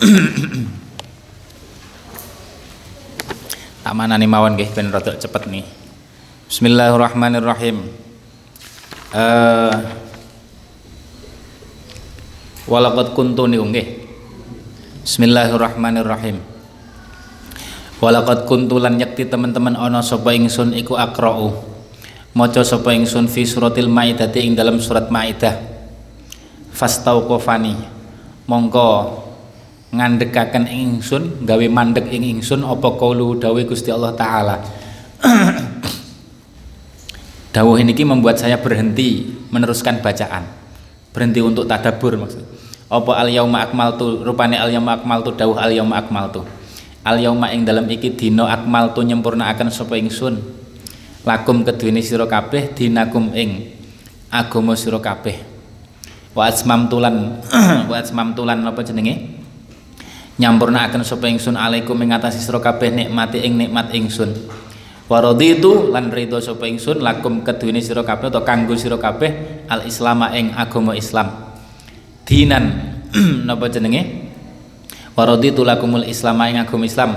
tak manani mawon nggih ben rada cepet nih. Bismillahirrahmanirrahim. Uh, Walaqad kuntu niku nggih. Bismillahirrahmanirrahim. Walaqad kuntu lan yakti teman-teman ana sapa ingsun iku akra'u maca sapa ingsun fi suratil maidah ing dalam surat maidah. Fastauqafani. Mongko ngandekaken ingsun gawe mandek ing ingsun apa kaulu dawuh Gusti Allah taala. Dawuh ini membuat saya berhenti meneruskan bacaan. Berhenti untuk tadabur maksud. Apa al yauma akmaltu rupane al yauma akmaltu dawuh al yauma akmaltu. Al yauma ing dalam iki dina akmal tu nyempurnaaken sapa ingsun? Lakum keduweni sira kabeh dinakum ing agama sira kabeh. Wa asmam tulan wa asmam tulan apa jenenge nyampurnaaken sapa ingsun alaikum ing atase sira kabeh nikmati ing nikmat ingsun. Wa raditu lan ridho sapa ingsun lakum keduweni sira kabeh atau kanggo sira kabeh al islama ing agama Islam. Dinan napa jenenge? Waraditu lakumul islam ing agama Islam.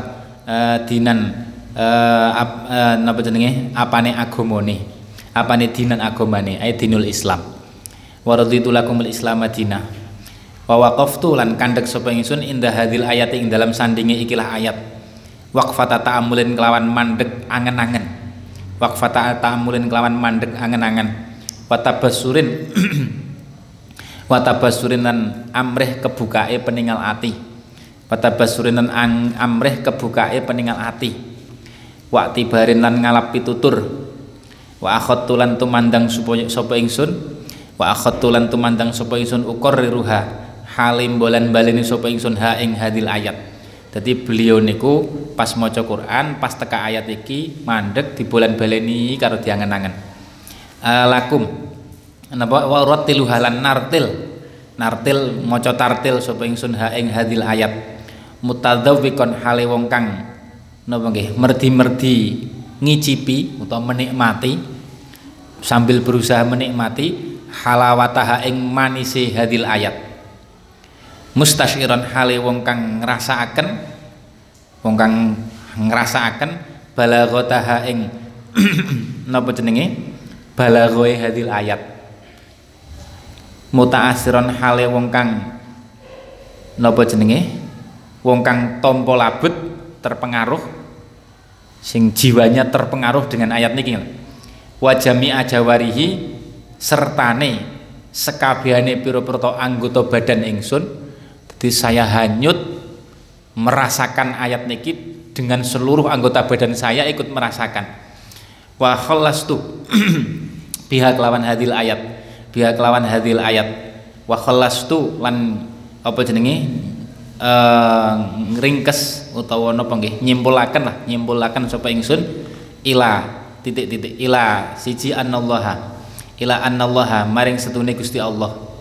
Uh, dinan uh, ap, uh, napa jenenge? Apane agamane? Apane dinan agamane? Ay dinul Islam. Waraditu lakumul islam dina wa waqaftu lan kandhek sapa ingsun indah hadil ayat ing dalam sandinge ikilah ayat waqfata ta'amulin kelawan mandek angen-angen waqfata ta'amulin kelawan mandek angen-angen wa tabassurin wa tabassurin lan amrih kebukae peninggal ati Patabasurin lan ang amreh kebukae peninggal ati. Wa tibarin lan ngalap pitutur. Wa akhadtu lan tumandang supaya sapa ingsun. Wa akhadtu lan tumandang sapa ingsun uqarriruha. Halim bolan baleni sapa ingsun ha ing hadil ayat. Jadi beliau niku pas maca Quran, pas teka ayat iki mandek di bulan baleni karo diangen-angen. Uh, lakum napa wa rattilu halan nartil. Nartil maca tartil sapa ingsun ha ing hadil ayat mutadzawwiqan hale wong kang napa nggih merdi-merdi ngicipi utawa menikmati sambil berusaha menikmati halawataha ing manise hadil ayat mustasyiran hale wong kang ngrasakaken wong kang ngrasakaken balaghataha ing napa jenenge? Balaghoe hadil ayat. Mutaasiron hale wong kang napa jenenge? Wong kang tompo labut terpengaruh sing jiwanya terpengaruh dengan ayat niki wajami ajawarihi sertane sekabehane pira-pira anggota badan ingsun jadi saya hanyut merasakan ayat niki dengan seluruh anggota badan saya ikut merasakan. Wa khallastu pihak lawan hadil ayat pihak lawan hadil ayat. Wa khallastu lan apa jenenge uh, ringkes utawa napa nggih? Nyimpulaken lah nyimpulaken sapa ingsun? Ila titik-titik. Ila siji anallaha ila anallaha maring setune Gusti Allah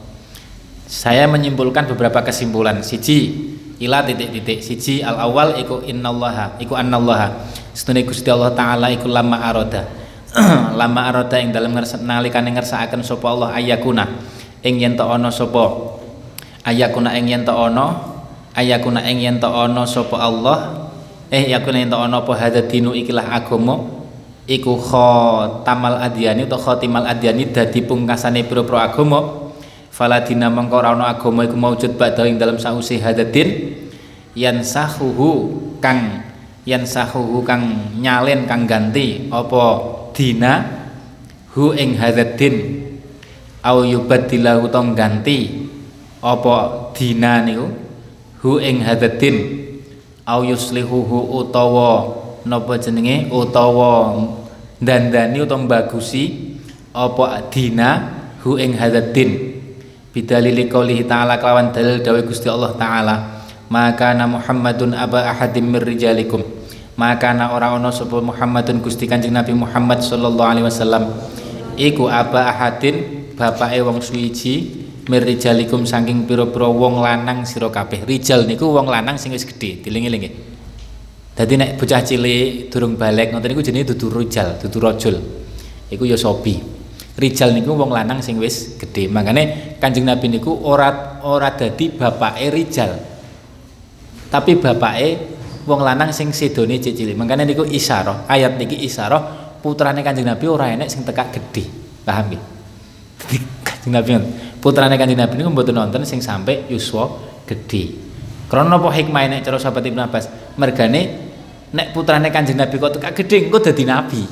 saya menyimpulkan beberapa kesimpulan. Siji ila titik-titik. Siji al awal iku innallaha iku anallaha setune Gusti Allah taala iku lama aroda. Lama aroda ing dalem nalikane ngersakaken sapa Allah ayakuna ing yen ana sapa? Ayakuna ing yen ana? Ayakuna ing yen ana sapa Allah? Eh yakuna yen ta ana apa? Hadadinu ikilah agama iku khatamal adyani utawa khatimal adyani dadi pungkasane pira-pira agama faladina mengko ora ana agama iku maujud badha ing dalam sause hadadin yansahuhu kang yansahuhu kang nyalen kang ganti. Apa dina? Hu ing au yubaddilahu tong ganti. Apa dina niku? Hu ing hadadin au yuslihuhu utawa napa jenenge? Utawa dandani utawa bagusi apa dina? Hu ing hadadin bidalili qoulihi ta'ala kelawan dalil dawuh Gusti Allah taala. Maka na Muhammadun aba ahadim mir rijalikum. Maka na ora ana sapa Muhammadun Gusti Kanjeng Nabi Muhammad sallallahu alaihi wasallam. Iku aba ahadin bapake wong suwiji mirrijalikum saking pira-pira wong lanang sira kabeh. Rijal niku wong lanang sing wis gedhe dilingi-lingi. Dadi nek bocah cilik durung balik ngoten niku jenenge dudu rijal dudu rajul. Iku ya sobi rijal niku wong lanang sing wis gedhe. Makane kanjeng nabi niku ora ora dadi bapake rijal. Tapi bapake wong lanang sing sedone cilik. Makanya niku isyarah ayat niki isyarah putrane Kanjeng Nabi ora enek sing tekak gede paham nggih? Kanjeng Nabi putrane Kanjeng Nabi niku mboten nonton sing sampai yuswa gede krana apa hikmah nek cara sahabat Ibnu Abbas? Mergane nek putrane Kanjeng Nabi kok tekak gede engko dadi nabi.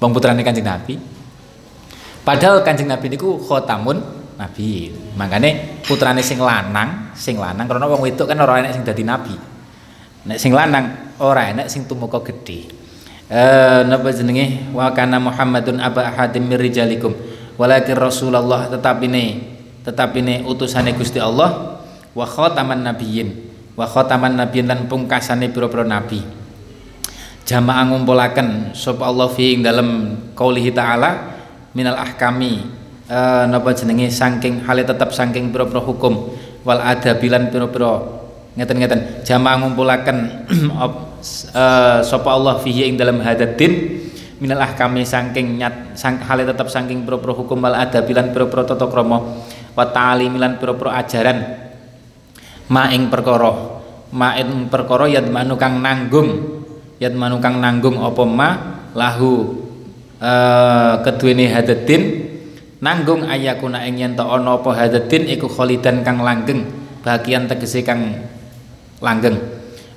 Wong putrane Kanjeng Nabi padahal Kanjeng Nabi niku khotamun nabi. Makane putrane sing lanang, sing lanang karena wong wedok kan ora enek sing dadi nabi. Nek sing lanang ora enek sing tumeka gedhe. Eh napa jenenge wa kana Muhammadun aba ahadim mir rijalikum walakin Rasulullah tetapine tetapine utusane Gusti Allah wa khataman nabiyyin wa khataman nabiyyin lan pungkasane pira-pira nabi. Jamaah ngumpulaken sapa Allah fi ing dalem ta'ala minal ahkami uh, napa jenenge? Saking hale tetap saking pira-pira hukum. Wal adabilan pira-pira ngeten-ngeten. Jamaah ngumpulaken uh, sapa Allah fihi ing dalam hadatin minal ahkami saking nyat sang, hale tetap saking pira-pira hukum. Wal adabilan pira-pira tata krama. Wa ta'limilan pira-pira ajaran. Ma ing perkara ma ing perkara yadmanu kang nanggung. Yadmanu kang nanggung apa ma? Lahu uh, keduwene hadatin nanggung ayakuna ing yen ta ana apa hadatin iku kholidan kang langgeng bagian tegese kang langgeng.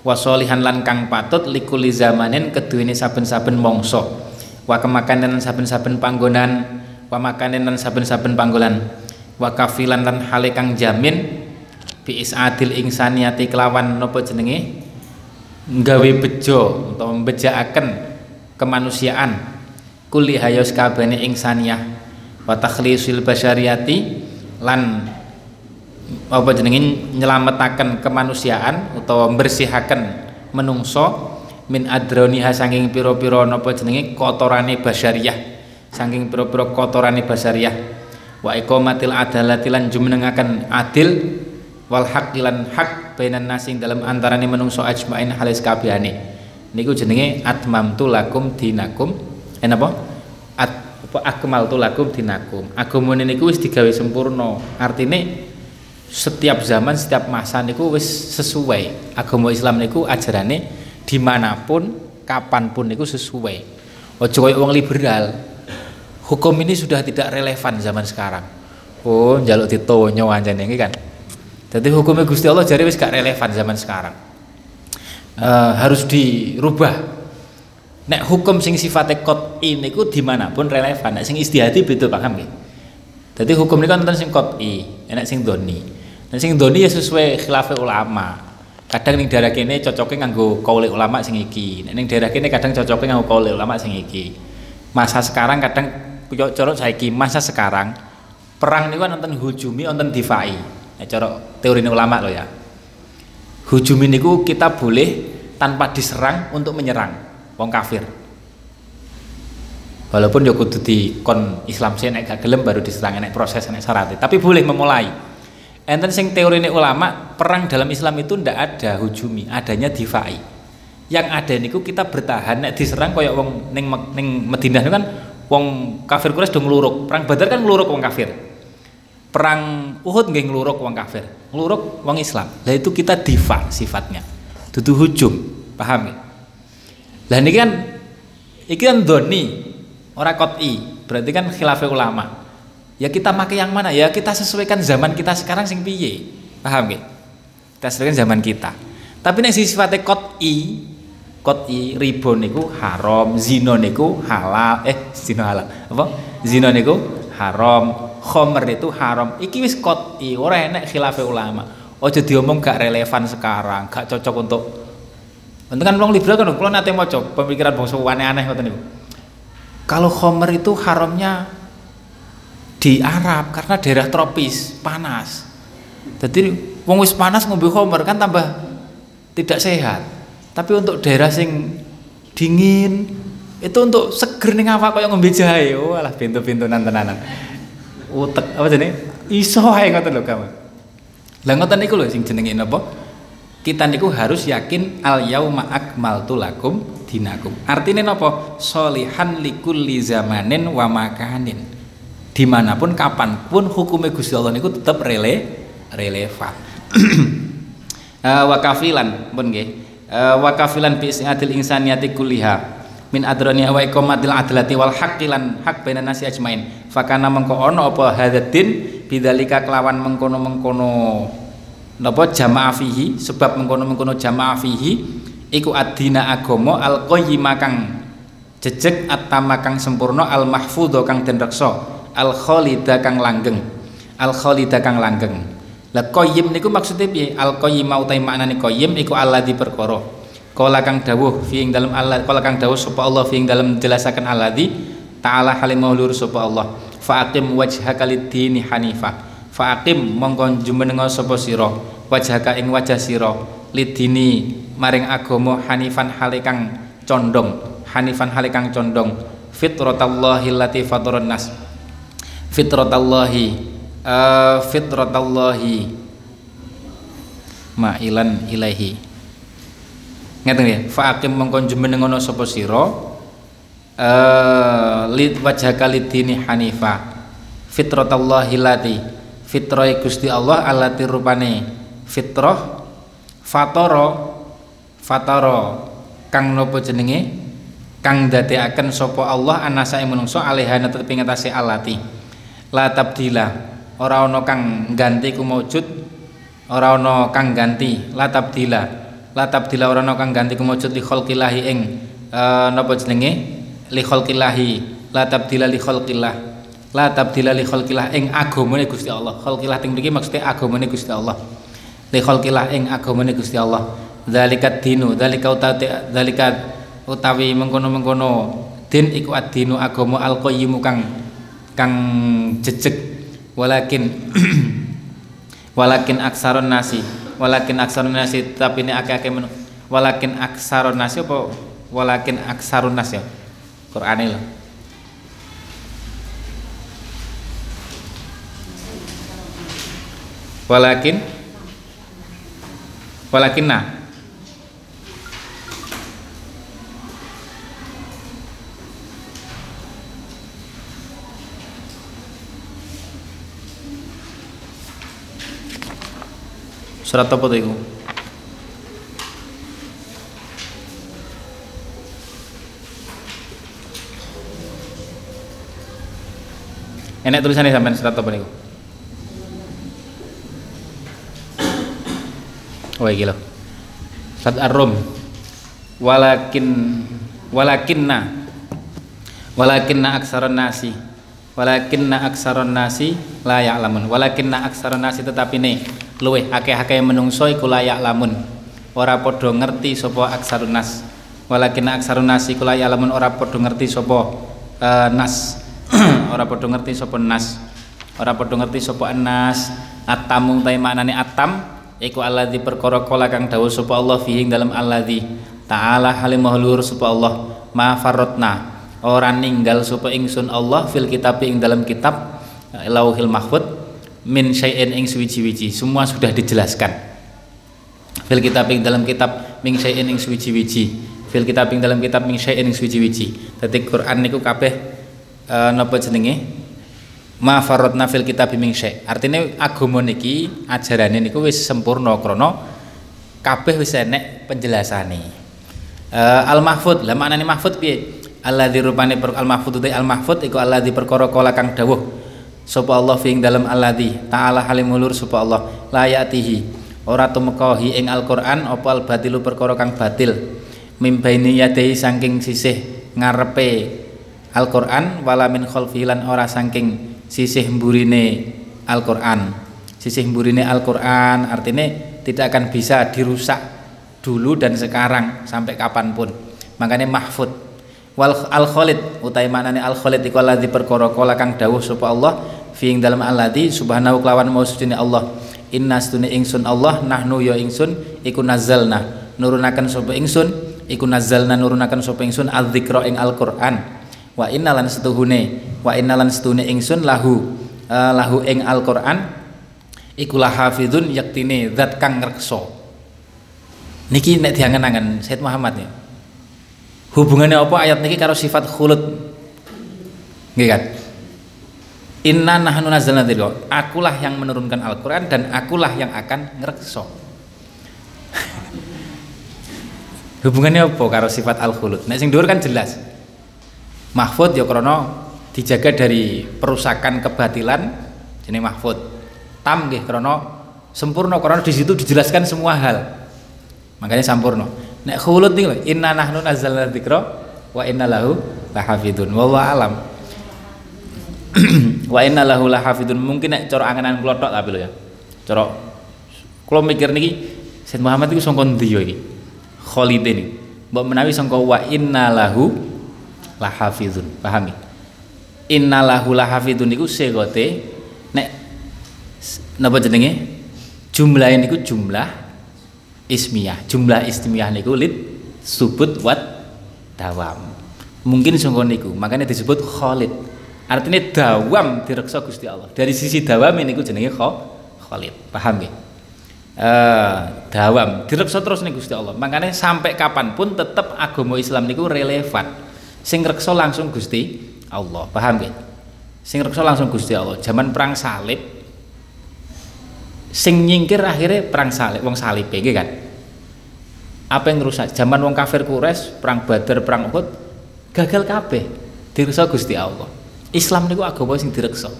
Wasolihan lan kang patut likuli zamanin keduwene saben-saben mangsa. Wa kemakanan saben-saben panggonan wa makanan saben-saben panggonan wa kafilan lan hale kang jamin bi isadil insaniati kelawan napa jenenge? Nggawe bejo utawa mbejakaken kemanusiaan kuli hayos kabene insaniah wa takhlisil basyariyati lan apa jenenge nyelametaken kemanusiaan utawa bersihaken menungso min adroniha saking pira-pira napa jenenge kotorane basyariyah saking pira-pira kotorane basyariyah. Wa iqamatil adalati lan jumenengaken adil wal haq lan hak bainan nasing dalam antarane menungso ajmain halis kabehane. Niku jenenge atmamtu lakum dinakum eh napa? At apa akmaltu lakum dinakum. Agama niku wis digawe sempurna. Artine setiap zaman setiap masa niku wis sesuai. Agama Islam niku ajarane di mana pun kapan pun niku sesuai. Ojo koyo wong liberal. Hukum ini sudah tidak relevan zaman sekarang. Oh njaluk ditonyo anjane iki kan. Jadi hukumnya Gusti Allah jadi wis gak relevan zaman sekarang. Uh, harus dirubah nek hukum sing sifatnya kot ini ku di mana pun relevan. Nek sing istihadi beda paham nggih? Jadi hukum ini kan tentang sing kot i enak sing doni. Dan sing doni ya sesuai khilafah ulama. Kadang ning daerah kene cocoknya nganggo kaule ulama sing iki. Ning daerah kene kadang cocoknya nganggo kaule ulama sing iki. Masa sekarang kadang corok saiki masa sekarang perang niku nonton hujumi nonton difai. Nek cara teori ulama lo ya. Hujumi niku kita boleh tanpa diserang untuk menyerang wong kafir. Walaupun ya kudu kon Islam sih nek gak gelem baru diserang nek proses nek syarat. Tapi boleh memulai. Enten sing teori ini ulama perang dalam Islam itu ndak ada hujumi adanya difai. Yang ada niku kita bertahan nek diserang koyok wong ning ning Madinah kan wong kafir Quraisy do ngluruk. Perang Badar kan ngluruk wong kafir. Perang Uhud nggih ngluruk wong kafir. Ngluruk wong Islam. Lah itu kita difa sifatnya. Dudu hujum paham ya lah ini kan iki kan doni ora koti berarti kan khilafah ulama. Ya kita pakai yang mana? Ya kita sesuaikan zaman kita sekarang sing piye. Paham gak kita sesuaikan zaman kita. Tapi nek sifatnya koti koti ribo niku haram zino niku halal eh zino halal. Apa? Zino niku haram khomer itu haram. Iki wis koti ora enek khilafah ulama. Ojo diomong gak relevan sekarang gak cocok untuk Nanti kan wong liberal kan, kalau nanti mau coba pemikiran bangsa aneh-aneh ngoten niku. Kalau Homer itu haramnya di Arab karena daerah tropis panas. Jadi wong wis panas ngombe Homer kan tambah tidak sehat. Tapi untuk daerah sing dingin itu untuk seger ning awak kaya ngombe jahe. Oh alah pintu-pintunan tenanan. Utek apa jenenge? Iso ae ngoten lho kamu. Lah ngoten niku lho sing jenenge napa? Kita niku harus yakin al yauma akmaltu lakum dinakum. Artinya nopo? Solihan likulli zamanin wa makanin di mana pun kapan pun hukumnya Gusti Allah niku tetap rele relevan. Uh, wa kafilan pun nggih. Uh, wa kafilan bi isnadil insaniyati kulliha. Min adrani wa iqamatil adlati wal haqqi lan hak bainan nasi ajmain. Fakana mengko ono apa hadzin bidzalika kelawan mengkono-mengkono napa jamaah fihi? Sebab mengkono-mengkono jamaah fihi iku adina agama al qayyima kang jejeg atama kang sempurna al mahfudha kang den reksa al khalida kang langgeng. Al khalida kang langgeng. La qayyim niku maksudnya piye? Al qayyim utai maknane qayyim iku alladzi perkara. Kala kang dawuh fi ing dalem Allah kala kang dawuh sapa Allah fi ing dalem jelasaken alladzi ta'ala halim maulur sapa Allah. Faqim wajhaka lid-dini hanifa faqim mongko jumenenga sapa sira? Wajhaka ing wajah sira. Lidini maring agama hanifan hale kang condong hanifan hale kang condong. Fitratallahi allati fataran nas. Fitratallahi uh, fitratallahi. Ma'ilan ilaihi. Ngeten ya faqim mengkon jumenengono sapa sira? Eh lid wajhaka lidini hanifa. Fitratallahi lati fitrah Gusti Allah allati rupane. Fitrah fatara fatara. Kang napa jenenge? Kang dadekaken sapa Allah anasa ing menungso alihana tepi ngatasé alati. La tabdila ora kang ganti ku maujud ora kang ganti la tabdila la tabdila ora kang ganti kumujud li khalqillahi ing uh, napa jenenge? Li la tabdila li la tabdila li khalqillah ing agamane Gusti Allah. Khalqillah ting mriki maksude agamane Gusti Allah. Li khalqillah ing agamane Gusti Allah. Zalika dinu zalika utawi zalika utawi mengkono-mengkono din iku ad-dinu agama al-qayyimu kang kang jejeg. Walakin walakin aksaron nasi walakin aksarun nasi tapi ini akeh-akeh walakin aksarun nasi apa? Walakin aksarun nasi ya? Quran ini walakin walakin nah Surat apa iku? Enak tulisannya sampai surat apa niku? Oh iki lho. Surat Ar-Rum. Walakin walakinna. Walakinna aksaron nasi. Walakinna aksaron nasi la ya'lamun. Walakinna aksaron nasi tetapi nih luweh akeh-akeh menungso iku layak lamun ora padha ngerti sapa aksarun nas. Walakin aksarun nas iku layak lamun ora padha ngerti sapa uh, nas. Ora padha ngerti sapa nas. Ora padha ngerti sapa nas atamu ta maknane atam iku alladzi perkara kala kang dawuh sapa Allah fihi dalam alladzi. Ta'ala halim mahlur sapa Allah ma farratna. Ora ninggal sapa ingsun Allah fil kitab ing dalam kitab lauhil mahfud min syai'in ing suwiji-wiji. Semua sudah dijelaskan. Fil kitab ing dalam kitab min syai'in ing suwiji-wiji. Fil kitab ing dalam kitab min syai'in ing suwiji-wiji. Dadi Quran niku kabeh e, napa jenenge ma faradna fil kitab min syai' artinya agama niki ajarane niku wis sempurna krana kabeh wis enek penjelasane. E, al mahfud lah maknane mahfud piye? Alladzi rupane al mahfud al mahfud iku alladzi perkara kala kang dawuh. Sapa Allah fi dalam alladzi? Ta'ala halimulur sapa Allah. Layatihi ora tumekahi ing Al-Qur'an apa al-batilu perkara kang batil. Mimbaini yadehi saking sisih ngarepe Al-Qur'an wala min khalfihi lan ora saking sisih mburine Al-Qur'an. Sisih mburine Al-Qur'an artinya tidak akan bisa dirusak dulu dan sekarang sampai kapan pun. Makanya mahfud. Wal al khalid utai maknane al khalid iku alladzi perkara kala kang dawuh sapa Allah fi ing dalem alladzi subhanahu kelawan mausudine Allah. Inna stune ingsun Allah nahnu ya ingsun iku nazzalna. Nurunaken sapa ingsun iku nazzalna nurunaken sapa ingsun adzikra ing Al-Qur'an wa inna lan setuhune wa inna lan setune ingsun lahu uh, lahu ing Al-Qur'an iku lahafizun yaktine zat kang ngreksa. Niki nek diangen-angen Said Muhammad ya. Hubungannya apa? Ayat niki karo sifat khulud. Nggih kan? Inna nahnu nazzalna dzikra. Akulah yang menurunkan Al-Qur'an dan akulah yang akan ngrekso. hubungannya apa karo sifat al khulud nek sing dhuwur kan jelas mahfud ya krana dijaga dari perusakan kebatilan jenenge mahfud. Tam nggih krana sempurna karena di situ dijelaskan semua hal. Makanya sempurna nek khulud nih inna nahnu nazzalna dzikra wa inna lahu lahafidun wallahu alam. Wa inna lahu lahafidun mungkin nek cara angan-angan kula tok tapi lho ya. Cara kula mikir niki Said Muhammad itu sangka ndi iki? Khalid ini mbok menawi sangka wa inna lahu lahafidun pahami? Inna lahu lahafidun niku segote nek napa jenenge? Jumlah ini ku jumlah ismiyah. Jumlah ismiyah niku lid subut wat dawam. Mungkin sungguh niku makanya disebut Khalid. Artinya dawam direksa Gusti Allah. Dari sisi dawam ini jenenge Khalid. Paham ya uh, dawam direksa terus nih Gusti Allah. Makanya sampai kapan pun tetap agama Islam niku relevan sing reksa langsung Gusti Allah. Paham ya sing reksa langsung Gusti Allah. Zaman perang salib sing nyingkir akhirnya perang salib wong salib gitu kan? Apa yang rusak? Zaman wong kafir kures perang badar perang uhud gagal kabeh direksa Gusti Allah. Islam niku agama sing direksa.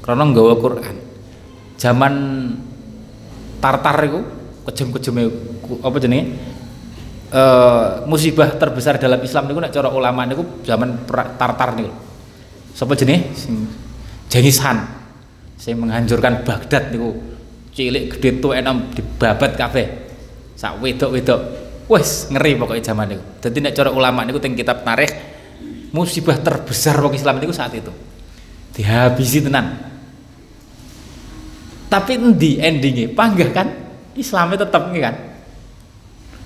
Karena nggawa Quran. Zaman Tartar itu kejem-kejeme apa jenenge e, musibah terbesar dalam Islam niku nek cara ulama niku zaman Tartar niku sapa jenenge? Sing Genghis Khan. Sing menghancurkan Baghdad niku. Cilik gede tuh enam dibabat kafe sak wedok-wedok. Wes ngeri pokoknya zaman itu jadi nek cara ulama niku teng kitab tarikh musibah terbesar wong Islam itu saat itu. Dihabisi tenan. Tapi endi endingnya panggah kan? Islamnya tetap nih kan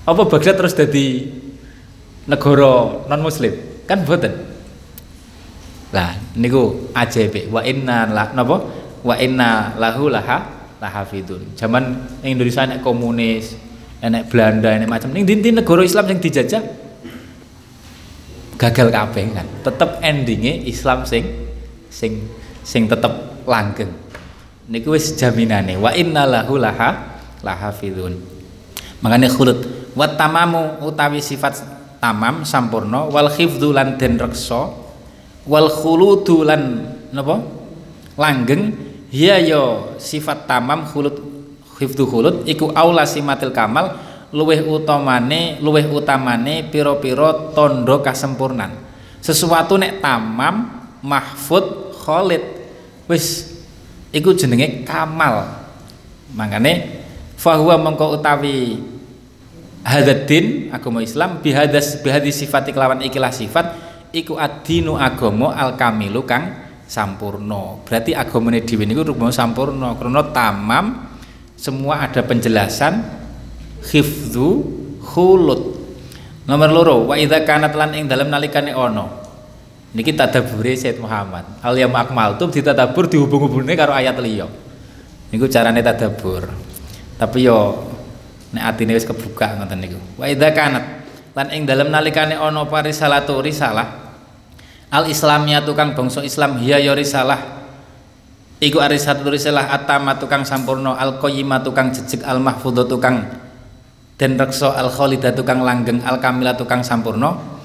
apa Baghdad terus jadi negara non muslim kan boten lah niku ajaib. Wa inna la napa? Wa inna lahu laha lahafidun. Zaman Indonesia nek komunis enek Belanda enek macam. Ning dinti negara Islam yang dijajah gagal kabeh kan? Tetep endingnya Islam sing sing sing tetep langgeng. Niku wis jaminane. Wa innalahu laha lahafidun. Makanya khulud wa tamamu utawi sifat tamam sampurno wal khifdzu lan den reksa wal khuludu lan napa? Langgeng hiya yo sifat tamam khulud hifdu khulud iku aula simatil kamal luweh utamane luweh utamane piro-piro tondo kasempurnan. Sesuatu nek tamam mahfud khalid wis iku jenenge kamal. Makane fahuwa mengko utawi hadaddin agama Islam bihadas bihadis sifat kelawan ikilah sifat iku adinu agama al kamilu kang sampurno berarti agamane dhewe niku rukun sampurno karena tamam semua ada penjelasan hifdzu khulud. Nomor loro wa idza kanat lan ing dalem nalikane ono niki tadabure Said Muhammad. Al yam akmaltum ditadabur dihubung-hubungne karo ayat liya. Niku carane tadabur. Tapi yo nek atine wis kebuka ngoten niku. Wa idza kanat lan ing dalem nalikane ono parisalatu risalah. Al islamnya tukang bangsa Islam hiya ya risalah. Iku arisatu risalah atama tukang sampurno al qayyimah tukang jejeg al mahfudho tukang dan rekso al khalidah tukang langgeng al kamila tukang sampurno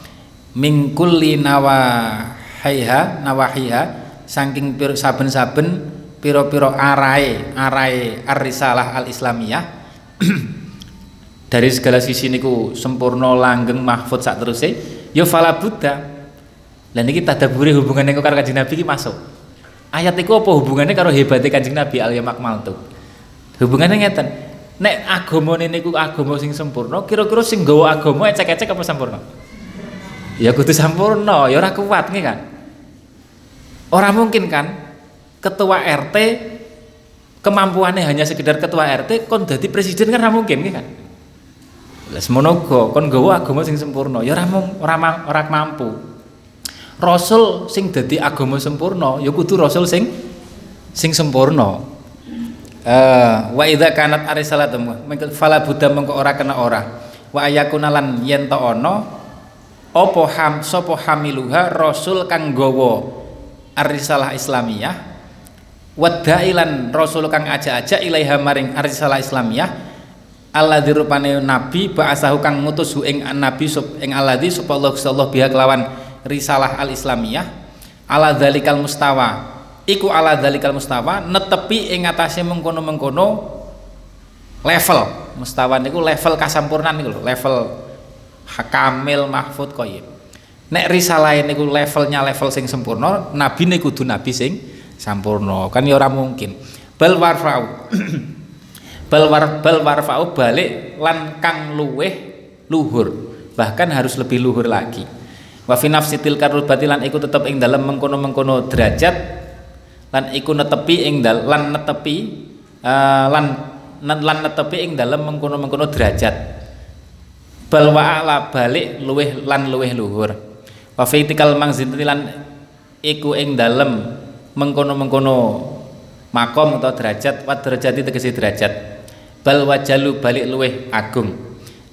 mingkuli nawahaiha nawahiha saking saben-saben piro-piro arai arai ar-risalah al-islamiyah dari segala sisi niku sempurna langgeng mahfud sak terusé ya fala buddha lah niki tadaburi hubungannya karo Kanjeng Nabi iki masuk. Ayat iku apa hubungannya karo hebatnya Kanjeng Nabi al yamakmal tuh. Hubungannya ngeten. Nek agama niku agama sing sempurna, kira-kira sing nggawa agama ecek-ecek apa sempurna? Ya kudu sempurna, ya ora kuat nih kan. Orang mungkin kan ketua RT kemampuannya hanya sekedar ketua RT kon dadi presiden kan ora mungkin kan. Lah semono kon nggawa agama sing sempurna, ya ora ora ora mampu. Rasul sing dadi agama sempurna ya kudu rasul sing sing sempurna. Uh, wa idza kanat arisalatu fala buddha mengko ora kena ora. Wa ayakuna lan yen ta ana apa ham sapa hamiluha rasul kang gawa arisalah islamiyah. Wa dailan rasul kang aja-aja ilaiha maring arisalah islamiyah alladzi rupane nabi ba'asahu kang ngutus hu ing nabi sup ing alladzi supaya Allah biha kelawan risalah al islamiyah ala dzalikal mustawa. Iku ala dzalikal mustawa netepi ing atase mengkono-mengkono level. Mustawa niku level kasampurnan niku lho level kamil mahfud qayyim. Nek risalah niku levelnya level sing sempurna nabi niku kudu nabi sing sampurna. Kan ya ora mungkin. Bal warfau bal war bal warfau balik lan kang luweh luhur. Bahkan harus lebih luhur lagi. Wa fi nafsi tilkar lan iku tetep ing dalam mengkono-mengkono derajat lan iku netepi ing dal lan netepi uh, lan lan netepi ing dalam mengkono-mengkono derajat. Bal wa'ala balik luweh lan luweh luhur. Wa fi tikal mangzin lan iku ing dalem mengkono-mengkono makom atau derajat wat derajati tegesi derajat bal wajalu balik luweh agung.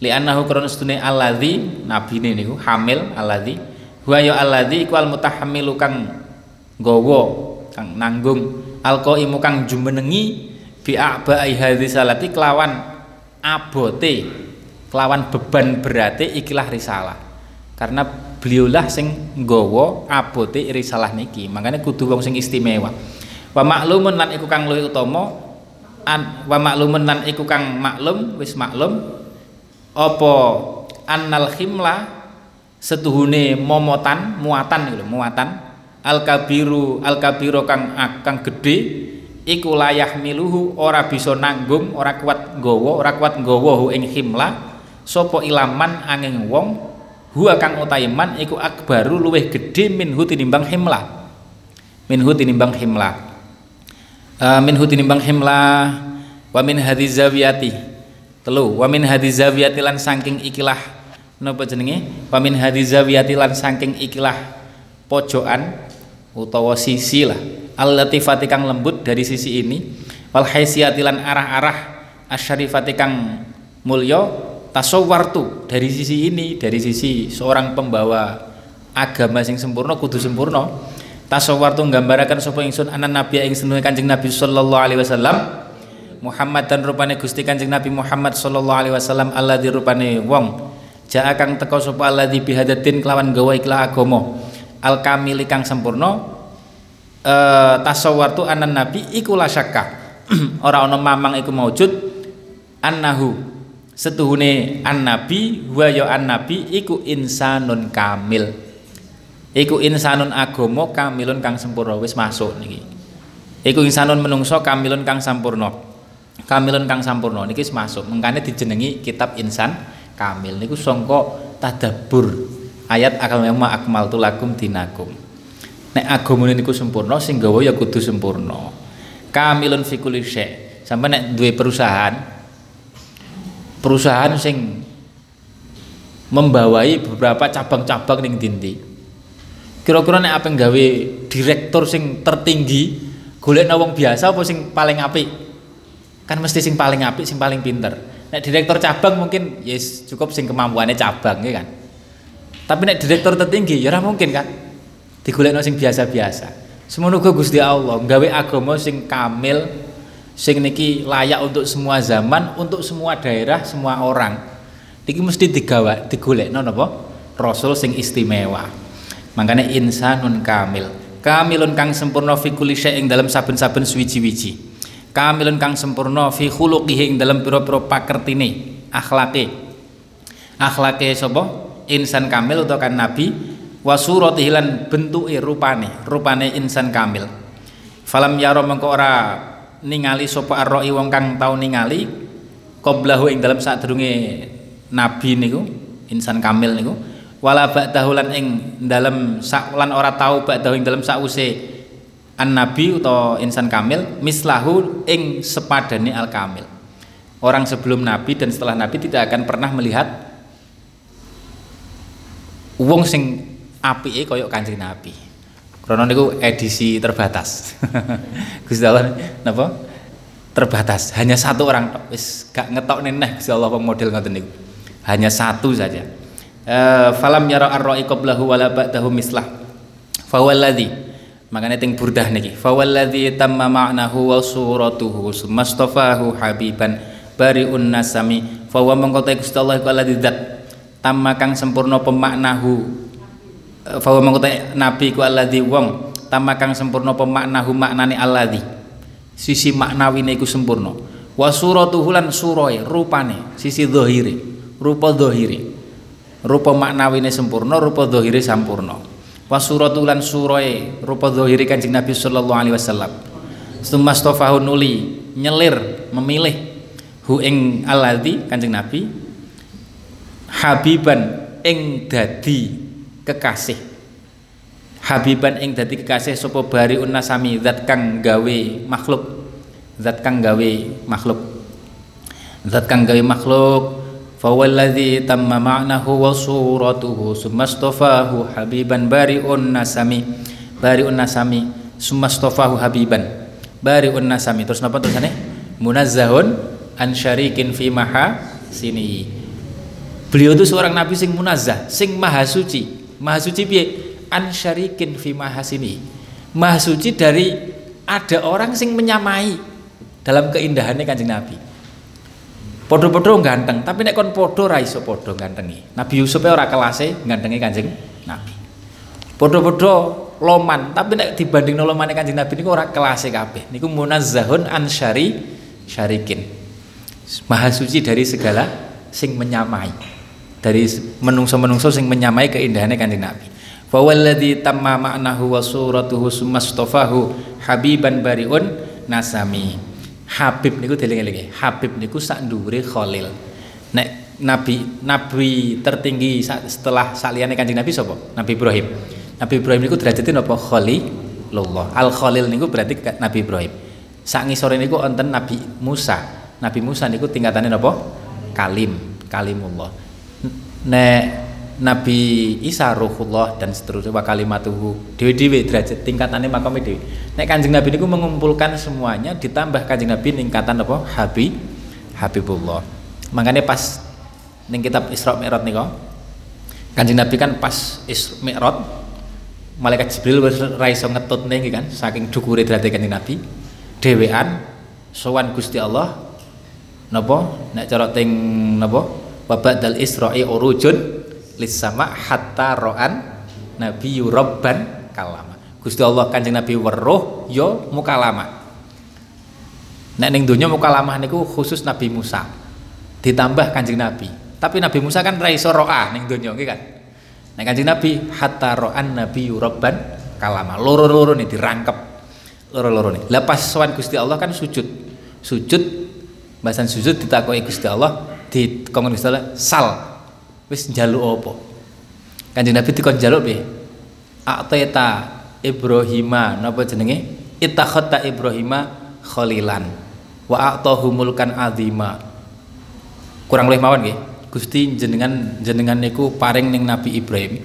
Li annahu krana sedune alladzi nabine niku hamil alladzi huwa ya alladzi iku al mutahammilu kang nggawa kang nanggung. Alqaimu kang jumenengi bi abai hadis salati kelawan abote kelawan beban berarti ikilah risalah. Karena beliaulah sing nggawa abote risalah niki. Makanya kudu wong sing istimewa. Wa maklumun lan iku kang luwih utama an wa maklumun lan iku kang maklum wis maklum. Apa annal khimla setuhune momotan muatan gitu muatan. Al kabiru al kabiru kang kang gede iku layah miluhu ora bisa nanggung ora kuat nggawa ora kuat nggawa ing khimla. Sapa ilaman angin wong huwa kang utaiman iku akbaru luwih gede minhu tinimbang himla minhu tinimbang himla uh, min hutinimbang himla wa min hadhi zawiyati. Telu wa min hadhi zawiyati lan saking ikilah. Napa jenenge? Wa min hadhi zawiyati lan saking ikilah pojokan utawa sisi lah. Al-latifati lembut dari sisi ini wal haisiyati lan arah-arah asyarifati kang mulya tasawwartu dari sisi ini dari sisi seorang pembawa agama sing sempurna kudu sempurna tasawwar tu nggambaraken sapa ingsun anan nabi ing senuhe Kanjeng Nabi sallallahu alaihi wasallam. Muhammad dan rupane Gusti Kanjeng Nabi Muhammad sallallahu alaihi wasallam alladzi rupane wong jaa kang teka sapa alladzi bihadatin kelawan gawa iklah agama. Al kamil kang sempurna eh tasawwar tu anan nabi iku la syakka. Ora ana mamang iku maujud. Annahu setuhune an nabi wa ya an nabi iku insanun kamil iku insanun agama kamilun kang sempurna wis masuk niki. Iku insanun menungso kamilun kang sampurna. Kamilun kang sampurna niki wis masuk. Mengkane dijenengi kitab insan kamil niku sangka tadabbur ayat akal ma akmaltu lakum dinakum. Nek agama niku sempurna sing gawa ya kudu sempurna kamilun fi kulli syai. Sampe nek duwe perusahaan perusahaan sing membawai beberapa cabang-cabang ning dindi kira-kira nek apa gawe direktur sing tertinggi golek wong biasa apa sing paling apik? Kan mesti sing paling apik sing paling pinter. Nek direktur cabang mungkin yes cukup sing kemampuannya cabang ya kan? Tapi nek direktur tertinggi ya mungkin kan? Digolekno sing biasa-biasa. Semono Gusti Allah gawe agama sing kamil sing niki layak untuk semua zaman untuk semua daerah semua orang. Niki mesti digawa digolekno napa? Rasul sing istimewa makanya insanun kamil. Kamilun kang sempurna fi kulli ing dalam saben-saben suwiji-wiji. Kamilun kang sempurna fi khuluqihi ing dalam pira-pira pakertine akhlake. Akhlake sapa? Insan kamil utawa kan nabi wa suratihi lan bentuke rupane rupane insan kamil. Falam yaro mengko ora ningali sapa arroi wong kang tau ningali qablahu ing dalam sadurunge nabi niku insan kamil niku wala ba'dahu lan ing dalam sak lan ora tau ba'dahu ing dalam sause an nabi utawa insan kamil mislahu ing sepadane al kamil orang sebelum nabi dan setelah nabi tidak akan pernah melihat wong sing apike koyok kanjeng nabi. Karena niku edisi terbatas. Gusti Allah napa? Terbatas. Hanya satu orang wis gak ngetok neneh Gusti Allah model ngoten niku. Hanya satu saja falam yara arra'i qablahu wala ba'dahu mislah. Fawalladhi makanya ting burdah niki. Fawalladhi tamma ma'nahu wa suratuhu sumastafahu habiban bariun nasami. Fa wa mangko ta Gusti Allah iku alladzi zat tamma kang sempurna pemaknahu. Fa wa mangko nabi ku alladzi wong. Tamma kang sempurna pemaknahu maknane alladzi. Sisi maknawine iku sempurna. Wa suratuhu lan surae rupane sisi zahire rupa zahire rupa maknawine sempurna rupa zahire sampurna. Wa suratu lan surae rupa zahire Kanjeng Nabi sallallahu alaihi wasallam. Sumastofahu nuli nyelir memilih hu ing alladzi Kanjeng Nabi habiban ing dadi kekasih. Habiban ing dadi kekasih sapa bari unasami zat kang gawe makhluk. Zat kang gawe makhluk. Zat kang gawe makhluk fawalladzi tamma ma'nahu wa suratuhu sumastofahu habiban bariun nasami bariun nasami sumastofahu habiban bariun nasami terus napa tulisannya munazzahun an syarikin fi maha sini beliau itu seorang nabi sing munazzah sing maha suci. Maha suci piye? An syarikin fi maha sini maha suci dari ada orang sing menyamai dalam keindahannya kanjeng nabi Podo-podo ganteng, tapi nek kon podo ra iso podo gantengi. Nabi Yusuf e ora kelase gantengi Kanjeng Nabi. Podo-podo loman, tapi nek dibanding lomane Kanjeng Nabi niku ora kelase kabeh. Niku munazzahun an syari syarikin. Maha suci dari segala sing menyamai. Dari menungso-menungso sing menyamai keindahannya Kanjeng Nabi. Fa walladzi tamma ma'nahu wa suratuhu sumastofahu habiban bariun nasami. Habib niku dieling-elinge. Habib niku sak dhuwure Khalil. Nek nabi nabi tertinggi setelah saliyane Kanjeng Nabi sapa? Nabi Ibrahim. Nabi Ibrahim niku derajatnya napa? Khalilullah. Al Khalil niku berarti Nabi Ibrahim. Sak ngisore niku wonten Nabi Musa. Nabi Musa niku tingkatannya napa? Kalim, kalimullah. Nek Nabi Isa ruhullah dan seterusnya wa kalimatuhu dewi-dewi derajat tingkatannya makamnya dewi nek kanjeng Nabi ini mengumpulkan semuanya ditambah kanjeng Nabi tingkatan apa? Habib Habibullah. Makanya pas ning kitab Isra Mi'raj nih kanjeng Nabi kan pas Isra Mi'raj malaikat Jibril wis ra iso kan saking dukure derajat kanjeng Nabi dewean sowan Gusti Allah napa? Nek cara ting napa? Wa dal Isra'i urujun lisama hatta ro'an nabi yurabban kalama. Gusti Allah kanjeng Nabi weruh yo mukalama. Nek ning donya mukalamah niku khusus Nabi Musa. Ditambah kanjeng Nabi. Tapi Nabi Musa kan ra iso ro'ah ning donya nggih kan? Nek kanjeng Nabi hatta ro'an nabi yurabban kalama. Loro-loro nih dirangkep. Loro-loro nih. Lepas sowan Gusti Allah kan sujud. Sujud bahasan sujud ditakoki Gusti Allah di Gusti Allah sal wis njaluk apa? Kanjeng Nabi dikon njaluk piye? Ateta Ibrahima. Napa jenenge? Ittakhata Ibrahima khalilan. Wa a'tahu mulkan azima. Kurang lebih mawon nggih. Gusti jenengan jenengan niku paring ning Nabi Ibrahim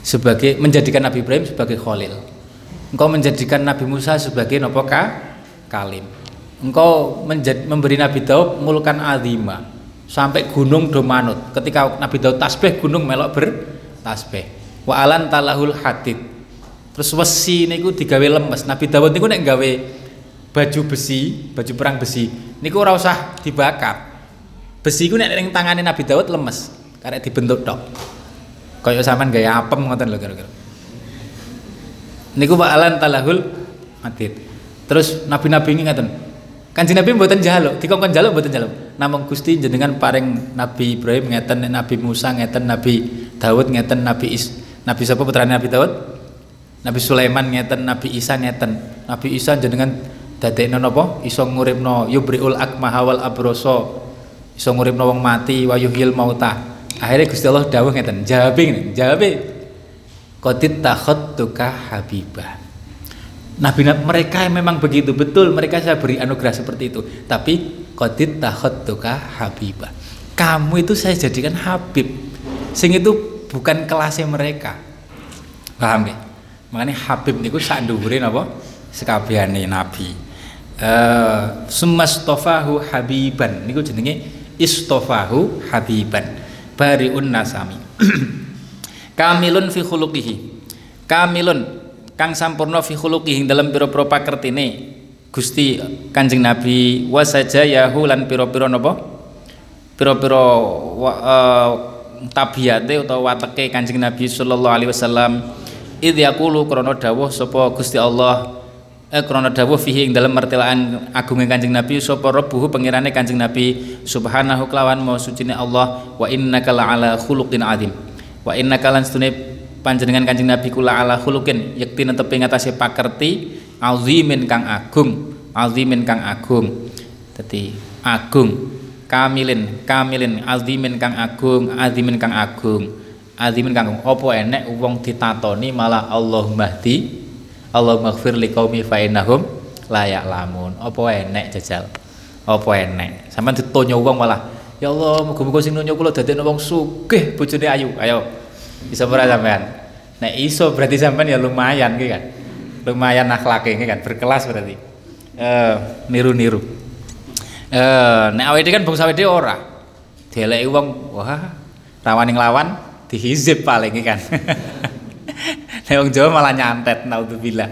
sebagai menjadikan Nabi Ibrahim sebagai khalil. Engkau menjadikan Nabi Musa sebagai napa ka? Kalim. Engkau memberi Nabi Daud mulkan azima sampai gunung do manut ketika Nabi Daud tasbih gunung melok ber tasbih. Wa alan talahul hadid. Terus wesi niku digawe lemes. Nabi Daud niku nek gawe baju besi baju perang besi niku ora usah dibakar. Besi ku nek ning tangane Nabi Daud lemes karek dibentuk tok. Kaya sampean gaya apem ngoten lho kira-kira. Niku wa alan talahul hadid. Terus nabi-nabi ini ngaten Kanjeng Nabi mboten jaluk, dikongkon jaluk mboten jaluk. Namung Gusti jenengan paring Nabi Ibrahim ngeten Nabi Musa ngeten Nabi Daud ngeten Nabi Is Nabi sapa putrane Nabi Daud? Nabi Sulaiman ngeten Nabi Isa ngeten. Nabi Isa jenengan dadekno napa? Iso nguripno yubriul akmaha wal abroso. Iso nguripno wong mati wa yuhyil mauta. Akhirnya Gusti Allah dawuh ngeten, jawabe ngene, jawabe Qadit takhattuka habibah Nabi mereka yang memang begitu betul mereka saya beri anugerah seperti itu. Tapi qadit takhattuka habibah. Kamu itu saya jadikan habib. Sing itu bukan kelasnya mereka. Paham ya makanya habib niku sak dhuwure napa sekabehane nabi. Uh, sumastofahu habiban. Niku jenenge istofahu habiban. Bariun nasami. Kamilun fi khuluqihi. Kamilun kang sampurna fi khuluqihi dalam pira-pira pakertine. Gusti Kanjeng Nabi wasaja yahu lan pira-pira napa? Pira-pira uh, tabiate utawa wateke Kanjeng Nabi sallallahu alaihi wasallam. Id yaqulu krana dawuh sapa Gusti Allah eh krana dawuh fihi ing dalem martelaan agunging Kanjeng Nabi sapa rabbuhu pengirane Kanjeng Nabi subhanahu kelawan mau sucine Allah wa innaka la'ala khuluqin azim wa innaka lan panjenengan Kanjeng Nabi kula ala khuluqin yakti netepi ngatasé pakerti azimin kang agung azimin kang agung. Dadi agung kamilin kamilin azimin kang agung azimin kang agung. Azimin kang apa enek wong ditatoni malah Allah mahdi Allah maghfir liqaumi fa innahum la ya'lamun. Apa enek jajal? Apa enek? Sampean ditonyo wong malah ya Allah muga-muga sing nonyo kula dadekno wong sugih bojone ayu. Ayo bisa ora sampean? Nek iso berarti sampean ya lumayan ki kan? Lumayan akhlaknya kan? Berkelas berarti. Uh, niru-niru. Uh, nek awake kan bangsa awake ora. Dieleki wong wah rawaning lawan dihizib paling kan? Nek wong Jawa malah nyantet naudzubillah.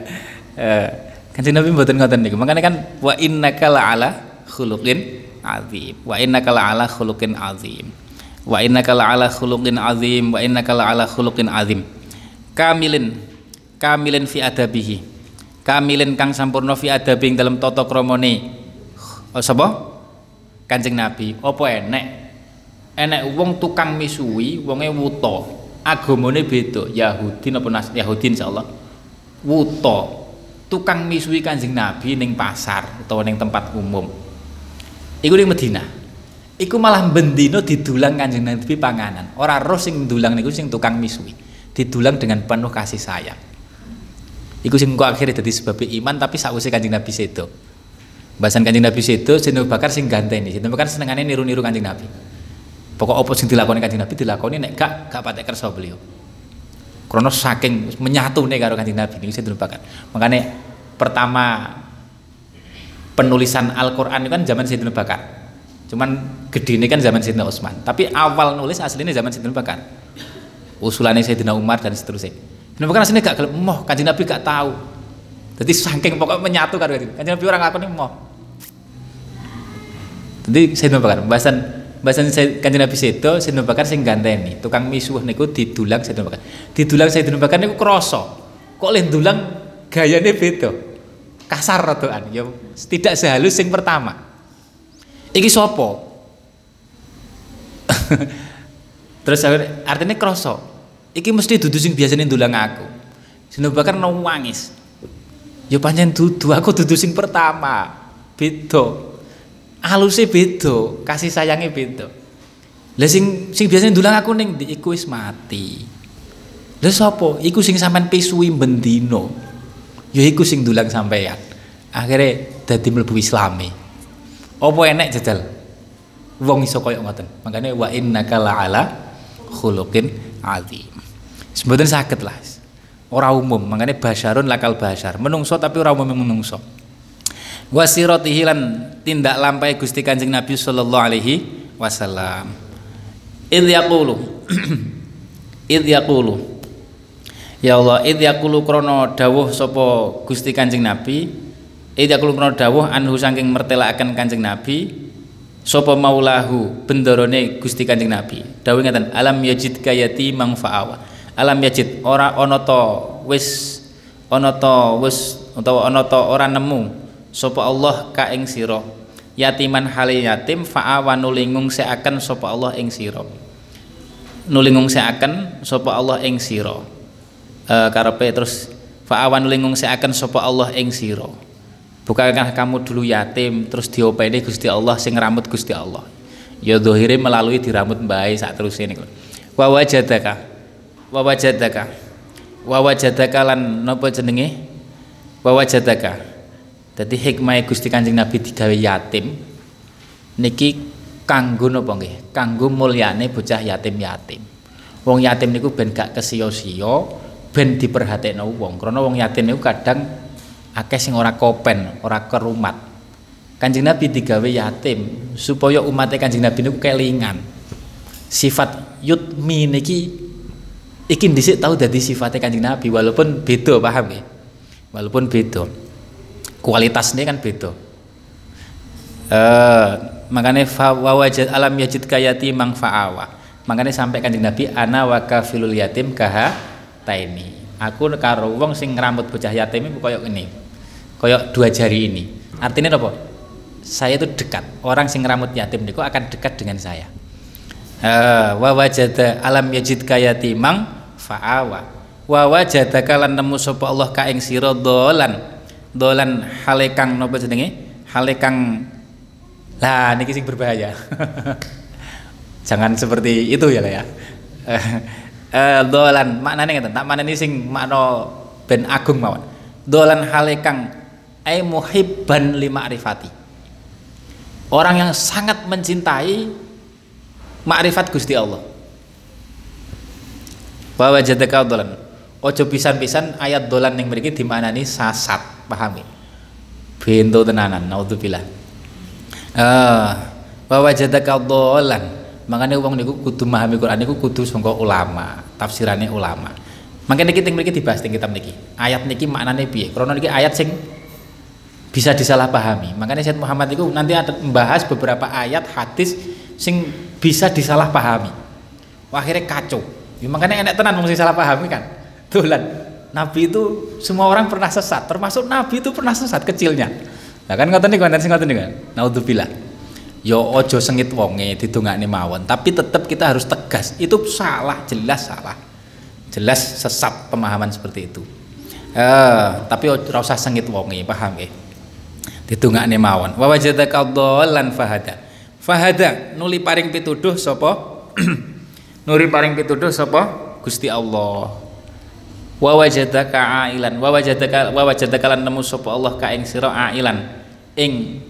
Uh, kan Nabi mboten ngoten niku. Makanya kan wa innaka la'ala khuluqin azim. Wa innaka la'ala khuluqin azim wa innaka la'ala khuluqin azim wa innaka la'ala khuluqin azim. Kamilin kamilin fi adabihi. Kamilin kang sampurna fi adabi dalam tata kramane. Oh, sapa? Kanjeng Nabi. Apa enek? Enek wong tukang misuwi wonge wuta. Agamane beda Yahudi napa Nas Yahudi insyaallah. Wuta. Tukang misuwi Kanjeng Nabi ning pasar utawa ning tempat umum. Iku ning Madinah iku malah bendino didulang Kanjeng Nabi panganan ora roh sing dulang niku sing tukang misuwi didulang dengan penuh kasih sayang Iku sing kok akhirnya jadi sebab iman tapi sakwise Kanjeng Nabi sedo. Bahasan Kanjeng Nabi sedo Sayyidina Bakar sing ganteni. Sayyidina Bakar senengane niru-niru Kanjeng Nabi. Pokok apa sing dilakoni Kanjeng Nabi dilakoni nek gak gak patek kersa beliau. Krono saking menyatune karo Kanjeng Nabi niku Sayyidina Bakar. Makanya pertama penulisan Al-Qur'an kan zaman Sayyidina Bakar. Cuman gede ini kan zaman Sayyidina Utsman. Tapi awal nulis aslinya zaman Sayyidina Bakar. Usulannya Sayyidina Umar dan seterusnya. Kenapa kan aslinya gak gelem moh, kanjeng Nabi gak tahu. Jadi saking pokok menyatu karo kanjeng Nabi orang lakoni moh. Jadi saya Bakar, bahasan bahasan kanjeng Nabi sedo, saya Bakar sing ganteni, tukang misuh niku didulang saya Bakar. Didulang saya Bakar niku kroso. Kok leh dulang gayane beda. Kasar rodoan, ya tidak sehalus yang pertama. Iki sopo? Terus artinya kroso iki mesti dudu sing biasane ndulang aku. Sinu Bakar nangis ya pancen dudu aku dudu sing pertama. Beda. Aluse beda kasih sayangnya beda. Lah sing sing biasane ndulang aku ning iku wis mati. Lha sapa? Iku sing sampean pisui bendino ya iku sing ndulang sampean. Akhirnya dadi mlebu islami apa enek jajal wong iso koyo ngoten makanya wa innaka la'ala khuluqin azim. Sebenarnya sakit lah. Orang umum, makanya basyarun lakal basyar. Menungso tapi orang umum menungso. Wasiratihi lan tindak lampai Gusti Kanjeng Nabi sallallahu alaihi wasallam. Idh yaqulu Idh yaqulu Ya Allah, idh yaqulu krana dawuh sapa Gusti Kanjeng Nabi, idh yaqulu krana dawuh anhu saking mertelakaken Kanjeng Nabi, sapa maulahu bendarane Gusti Kanjeng Nabi? Dawuh ngeten alam yajid kayati mang fa'awa. Alam yajid ora ana ta wis ana ta wis utawa ana ora nemu sapa Allah ka ing sira. Yatiman hale yatim fa'awa nulingung seakan sapa Allah ing sira. Nulingung seakan sapa Allah ing sira. E, karepe terus fa'awa nulingung seakan sapa Allah ing sira Bukankah kamu dulu yatim terus diopeni Gusti Allah sing rambut Gusti Allah. Ya dohire melalui dirambut mbahai saat terus ini. Wa wajadaka. Wa wajadaka. Wa wajadaka lan napa jenenge? Wa wajadaka. Dadi hikmah Gusti Kanjeng Nabi digawe yatim niki kanggo napa nggih? Kanggo mulyane bocah yatim-yatim. Wong yatim niku ben gak kesia-sia, ben diperhatekno wong. Karena wong yatim niku kadang akeh sing ora kopen, ora kerumat. Kanjeng Nabi digawe yatim supaya umatnya Kanjeng Nabi niku kelingan. Sifat yutmi niki iki dhisik tahu dadi sifatnya Kanjeng Nabi walaupun beda paham ya. Walaupun beda. kualitas ini kan beda eh makanya wajad alam yajid kayati mang fa'awa makanya sampai kanjeng Nabi ana wa kafilul yatim kaha taini aku karo wong sing ngeramut bocah yatim ini koyok ini koyok dua jari ini. Artinya apa? Saya itu dekat. Orang sing ngeramut yatim niku akan dekat dengan saya. Wa wajada alam yajid kayati mang fa'awa. Wa wajada kalan nemu sapa Allah ka ing sira dolan. Dolan hale kang napa jenenge? Hale kang lah niki sing berbahaya. Jangan seperti itu ya lah ya uh, dolan. Maknane ngeten tak maneni sing makna ben agung mawon. Dolan hale kang ai muhibban lima arifati orang yang sangat mencintai makrifat Gusti Allah. Wa wajadaka dolan. Ojo pisan-pisan ayat dolan yang memiliki dimaknani sasat pahami? Bento tenanan naudzubillah. Uh, wa wajadaka dolan makanya uang niku kudu memahami Quran niku kudu sangka ulama tafsirannya ulama. Makanya kita mriki dibahas ing kitab niki. Ayat niki maknane piye? Krana niki ayat sing bisa disalahpahami. Makanya Syed Muhammad itu nanti ada membahas beberapa ayat hadis sing bisa disalahpahami. Akhirnya kacau. Ya, makanya enak tenan mesti salah pahami kan? Tulan Nabi itu semua orang pernah sesat termasuk Nabi itu pernah sesat kecilnya. Nah kan ngoten niku wonten sing ngoten niku. Naudzubillah yo ojo sengit wonge didongakne mawon tapi tetap kita harus tegas. Itu salah jelas salah. Jelas sesat pemahaman seperti itu. Eh tapi ora usah sengit wonge paham ya didongakne mawon. Wa wajadaka dhallan fahada. Fahada nuli paring pituduh sapa? Nuri paring pituduh sapa? Gusti Allah. Wa wajadaka ailan. Wa wajadaka wa wajadaka lan nemu sapa Allah ka ing sira ailan. Ing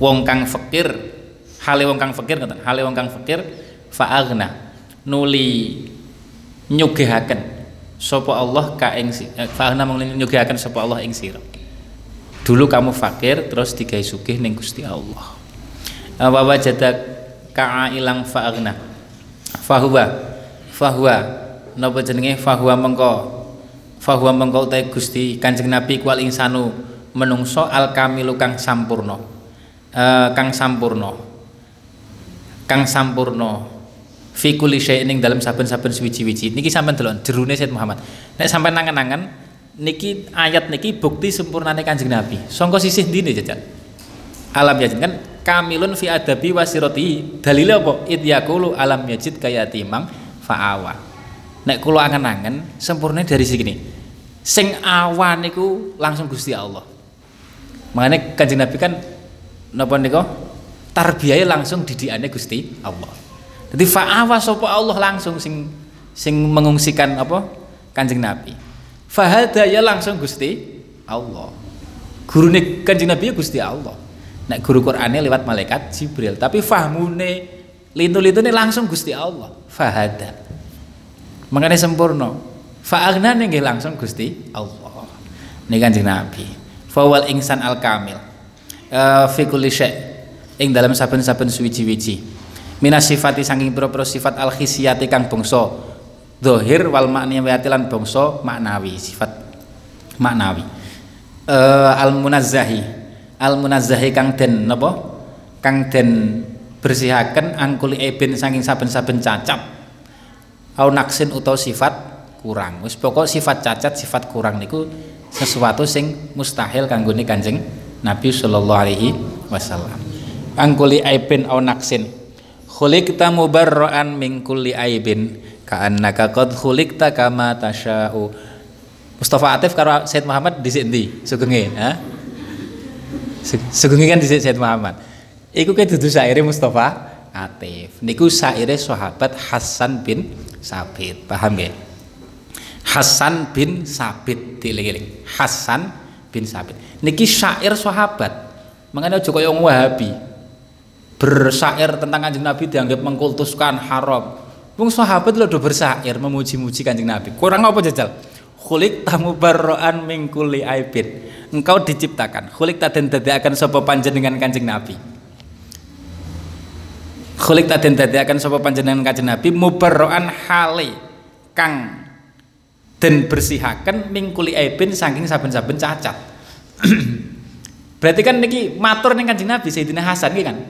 wong kang fakir hale wong kang fakir ngoten hale wong kang fakir fa'agna nuli nyugihaken sapa Allah ka ing eh, fa'agna mung nyugihaken sapa Allah ing sira. Dulu kamu fakir terus digawe sugih ning Gusti Allah. Wa wajada ka ilang fa'agna fahuwa fahuwa napa jenenge? Fahuwa mengko fahuwa mengko utahe Gusti Kanjeng Nabi kual insanu menungso al kamilu kang sampurna uh, kang sampurno. Kang sampurno. Fi kulli syai'in dalam saben-saben suwiji-wiji niki sampean delok jerune Sayyid Muhammad. Nek sampean nangan-nangan niki ayat niki bukti sempurnane Kanjeng Nabi. Sangka sisih ndine jajan alam yajid kan? Kamilun fi adabi wasirati dalile apa? Id yaqulu alam yajid kaya timang fa'awa. Nek kula angen-angen sempurna dari sini sing awan niku langsung Gusti Allah. Makanya Kanjeng Nabi kan napa nika tarbiyah langsung didikane Gusti Allah. Jadi fa'awa sapa Allah langsung sing sing mengungsikan apa Kanjeng Nabi. Fahada ya langsung Gusti Allah. Gurune Kanjeng Nabi ya Gusti Allah. Nek guru Qur'ane lewat malaikat Jibril, tapi fahmune lintu-lintune langsung Gusti Allah. Fahada. Mengenai sempurna. Fa'agna nggih langsung Gusti Allah. Ini Kanjeng Nabi. Fawal insan al kamil fi kulli ing dalam saben-saben suwiji-wiji. Minas sifati saking pira-pira sifat al khisiyati kang bangsa. Zahir wal makniyati lan bangsa maknawi sifat maknawi. Uh, al munazzahi al munazzahi kang den napa? Kang den bersihaken angkuli ebin saking saben-saben cacat au naksin utawa sifat kurang. Wis pokok sifat cacat sifat kurang niku sesuatu sing mustahil kanggone Kanjeng Nabi sallallahu alaihi wasallam. Angkuli aibin au naksin. Khuliqta mubarra'an min kulli aibin ka'annaka qad khuliqta kama tasya'u Mustafa Atif karo Said Muhammad di sini sugenge ha? Sugenge kan di Said Muhammad. Iku ke dudu syaire Mustafa Atif. Niku syaire sahabat Hasan bin Sabit. Paham ya Hasan bin Sabit dieling-eling Hasan bin Sabit. Niki syair sahabat. Makanya aja kaya Wahabi. Bersyair tentang Kanjeng Nabi dianggap mengkultuskan haram. Wong sahabat lho do bersyair memuji-muji Kanjeng Nabi. Kurang apa jajal? Khulik tamu barroan mingkuli aibin. Engkau diciptakan. Khulik taden akan sapa panjenengan Kanjeng Nabi. Khulik taden akan sapa panjenengan Kanjeng Nabi mubarroan hale kang dan bersihakan mingkuli aibin saking saben-saben cacat Berarti kan niki matur ning Kanjeng Nabi Sayyidina Hasan iki kan.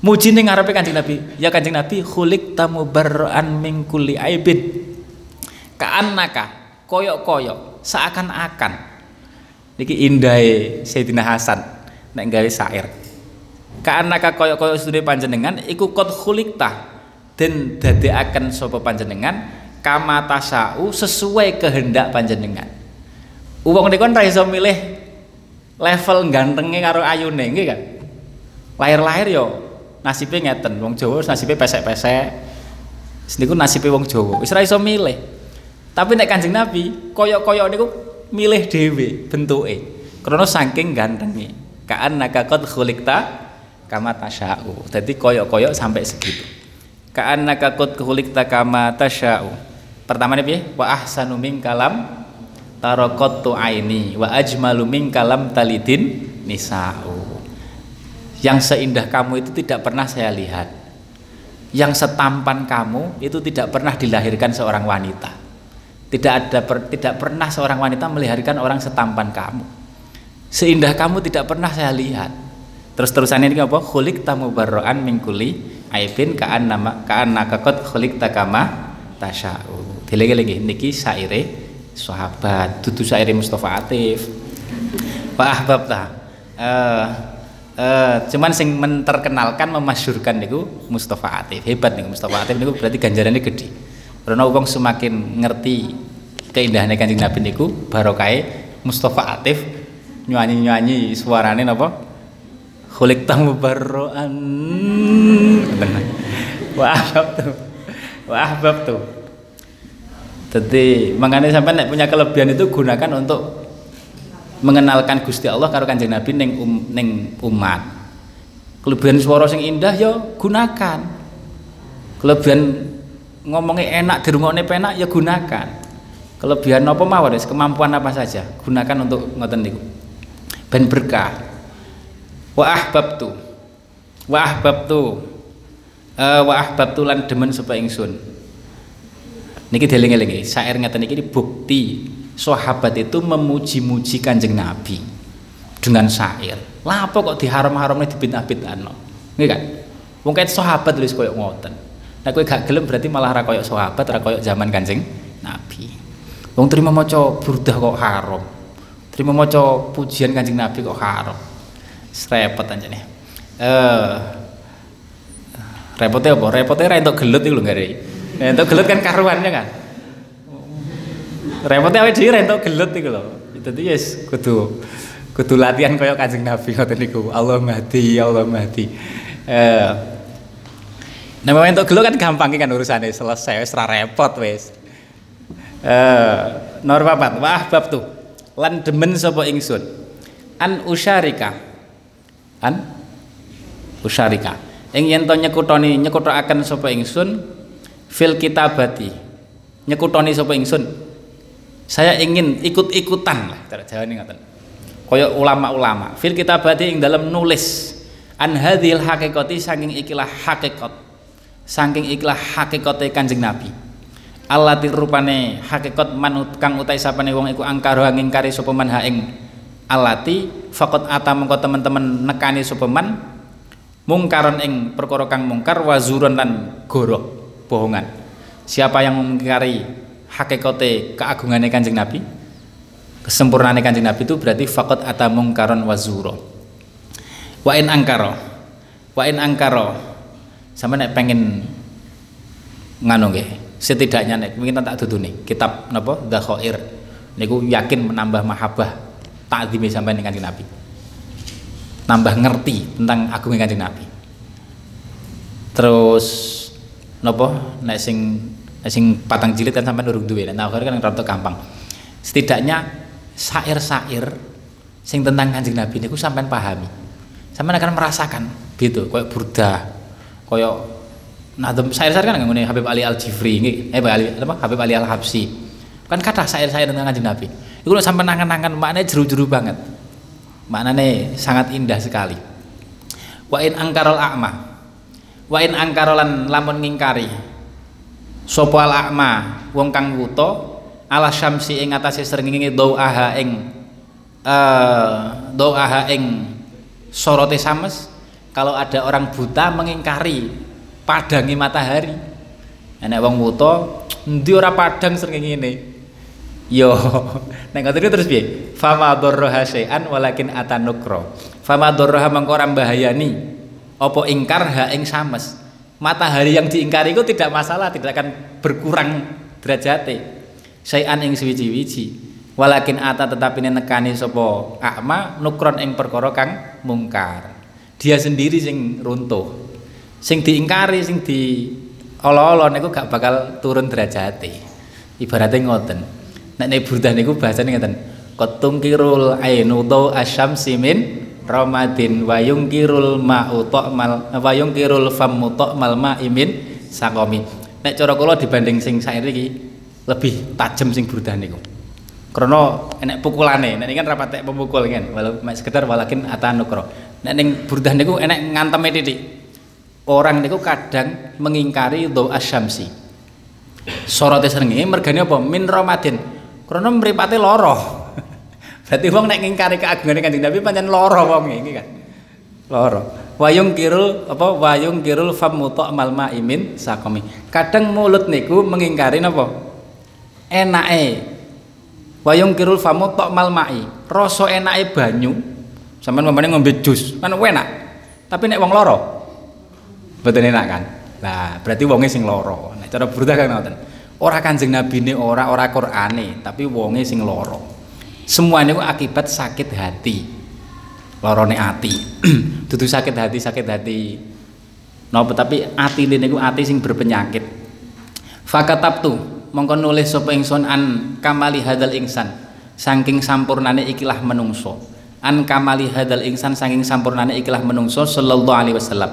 Muji ning ngarepe Kanjeng Nabi. Ya Kanjeng Nabi khuliq tamubarra'an min kulli aibin. Ka'annaka koyok-koyok seakan-akan niki indahe Sayyidina Hasan nek gawe syair. Ka'annaka koyok-koyok sedune panjenengan iku qad khuliqta den dadekaken sapa panjenengan kama tasau sesuai kehendak panjenengan. Wong niku kan ra iso milih level gantengnya karo ayune nggih kan lahir-lahir yo nasibnya ngeten wong Jawa nasibnya pesek-pesek. Niku nasibe wong Jawa wis ra milih. Tapi nek Kanjeng Nabi koyok-koyok niku milih dhewe bentuke krana saking gantenge. Kaan nakakot khuliqta kama tasya'u dadi koyok-koyok sampai segitu. Kaan nakakot khuliqta kama tasya'u pertama nih piye wa ahsanu kalam tarokotu aini wa ajmalu kalam talidin nisa'u. Yang seindah kamu itu tidak pernah saya lihat. Yang setampan kamu itu tidak pernah dilahirkan seorang wanita. Tidak ada per, tidak pernah seorang wanita melahirkan orang setampan kamu. Seindah kamu tidak pernah saya lihat. Terus terusan ini apa? Khulik tamu barroan mingkuli aibin kaan nama kaan nakakot khulik takama tasyau dilegi-legi niki saire sahabat. Dudu syairi Mustafa Atif. Pak Ahbab ta? Uh, cuman sing menterkenalkan memasyurkan niku Mustafa Atif. Hebat niku Mustafa Atif niku berarti ganjarannya gede. Karena wong semakin ngerti keindahan kanjeng Nabi niku barokai Mustafa Atif nyanyi-nyanyi suarane napa? Khulik tamu barroan Wah ahbab tuh. Wah ahbab tuh jadi makanya sampai nek punya kelebihan itu gunakan untuk mengenalkan Gusti Allah karo Kanjeng Nabi neng um, neng umat. Kelebihan suara sing indah ya gunakan. Kelebihan ngomongnya enak dirungokne penak ya gunakan. Kelebihan apa mawon kemampuan apa saja gunakan untuk ngoten niku. Ben berkah. Wa ahbabtu. Wa ahbabtu. Uh, wa ahbabtu lan demen supaya ingsun niki deling-elingi syair ngeten iki bukti sahabat itu memuji-muji Kanjeng Nabi dengan syair. Lah kok diharam-haramne dibid'ah-bid'ahno? Nggih kan? Wong sahabat lho koyo ngoten. Nek kowe gak gelem berarti malah ra koyo sahabat, ra koyo zaman Kanjeng Nabi. Wong terima maca burdah kok haram. Terima maca pujian Kanjeng Nabi kok haram. Repot anjane. Eh repotnya apa? Repotnya ra entuk gelut iku lho gare. Ya, entuk gelut kan karuannya kan. Repotnya awake dhewe entuk gelut iku lho. Dadi yes kudu kudu latihan kaya Kanjeng Nabi ngoten niku. Allah mahdi, Allah mahdi. Eh Nah, entuk gelut kan gampang kan urusannya selesai wis repot wis. Eh, nomor papat, wah bab tuh. Lan demen sapa ingsun. An usyarika. An usyarika. Ing yen to nyekutoni nyekutaken sapa ingsun fil kitabati. Nyekutoni sapa ingsun? Saya ingin ikut-ikutan lah cara Jawa ini ngaten kaya ulama-ulama. Fil kitabati ing dalam nulis an hadhil hakikati saking ikilah hakikat. Saking ikilah hakikate Kanjeng Nabi. Allati rupane hakikat man kang utai sapane wong iku angkaro ngingkari sapa man ha ing alati faqat ata mengko teman-teman nekani sapa man mungkaron ing perkara kang mungkar wazuron lan gorok bohongan siapa yang mengingkari hakikate keagungannya kanjeng Nabi? Kesempurnaan kanjeng Nabi itu berarti fakot atamung karon wazuro wa in angkaro wa in angkaro. Sama nek pengen nganu nggih setidaknya nek mungkin tak nih kitab napa? Dakhair niku yakin menambah mahabbah takzime sampai dengan kanjeng Nabi. Nambah ngerti tentang agungnya kanjeng Nabi. Terus nopo? Nek sing nek patang jilid kan sampai durung duwe. Nek akhir kan rada gampang. Setidaknya syair-syair sing tentang kanjeng Nabi niku sampean pahami. Sampean akan merasakan gitu koyo burda koyo nadem syair-syair kan ngene Habib Ali Al Jifri nggih. Eh Ali apa? Habib Ali Al Habsi kan kata syair-syair tentang kanjeng Nabi. Iku lho sampean nangan-nangan maknanya jeru-jeru banget. Maknanya sangat indah sekali. Wa in angkarul a'ma wa in angkarolan lamun ngingkari sapa al a'ma wong kang wuta ala syamsi ing atase srengenge dau aha ing uh, doa ing sorote sames kalau ada orang buta mengingkari padangi matahari. Enek wong buta endi ora padang sering ngene yo nek ngoten terus piye? Fama syai'an walakin atanukra. Fama darraha mengko ora bahayani apa ingkar ha ing sames. Matahari yang diingkari itu tidak masalah tidak akan berkurang derajate. Syai'an ing suwiji-wiji walakin ata tetapi nekani sapa akma nukron ing perkara kang mungkar. Dia sendiri sing runtuh. Sing diingkari sing di olo-olo niku gak bakal turun derajate. Ibaratnya ngoten. Nek nek burdah niku bahasane ngoten qatungkirul ainu tau asyamsi min ramadin wa yungkirul ma'u mal wa yungkirul fammu mal ma'imin sakomi nek cara kula dibanding sing saiki iki lebih tajam sing burdah niku Krono enek pukulane, nek kan rapat pemukul kan, walau sekedar walakin atanukro. Nek ning burdah niku enek ngantem titik. Orang niku kadang mengingkari do asyamsi. Sorote srenge mergane apa? Min Ramadan. Krono mripate loro. Berarti wong nek ngingkari keagungane Kanjeng Nabi pancen loro wong iki kan. Loro. Wayung kirul apa wayung kirul famuta mal maimin sakomi. Kadang mulut niku mengingkari napa? Enake Wayung kirul famu tok mal mai. Rasa enake banyu. Sampeyan mamane ngombe jus, kan enak. Tapi nek wong loro mboten enak kan. Lah, berarti wonge sing loro. Nek cara burdah kan ngoten. Ora Kanjeng Nabi ne ora ora Qur'ane, tapi wonge sing loro. Semua ini akibat sakit hati. Lorone ati. Dudu sakit hati, sakit hati. Napa tapi ati niku ati sing berpenyakit. Fakatabtu mongko nulis sapa ingsun an kamali hadal ingsan saking sampurnane ikilah menungso an kamali hadal ingsan saking sampurnane ikilah menungso sallallahu alaihi wasallam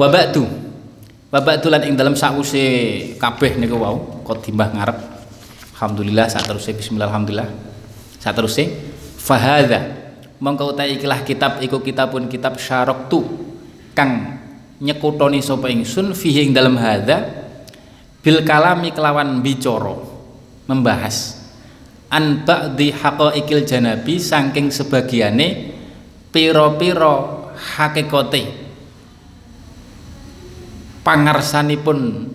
wa ba'du wa ba'du lan ing dalam sakwuse kabeh niku wau qadimah ngarep alhamdulillah saat terus bismillah alhamdulillah saat terus fahadha mongko utai ikilah kitab iku kitabun kitab syarok tu kang nyekutoni sapa ingsun fihi ing dalam hadza bil kalami kelawan bicoro membahas an ba'di haqaiqil janabi saking sebagiane piro-piro hakikote pangarsanipun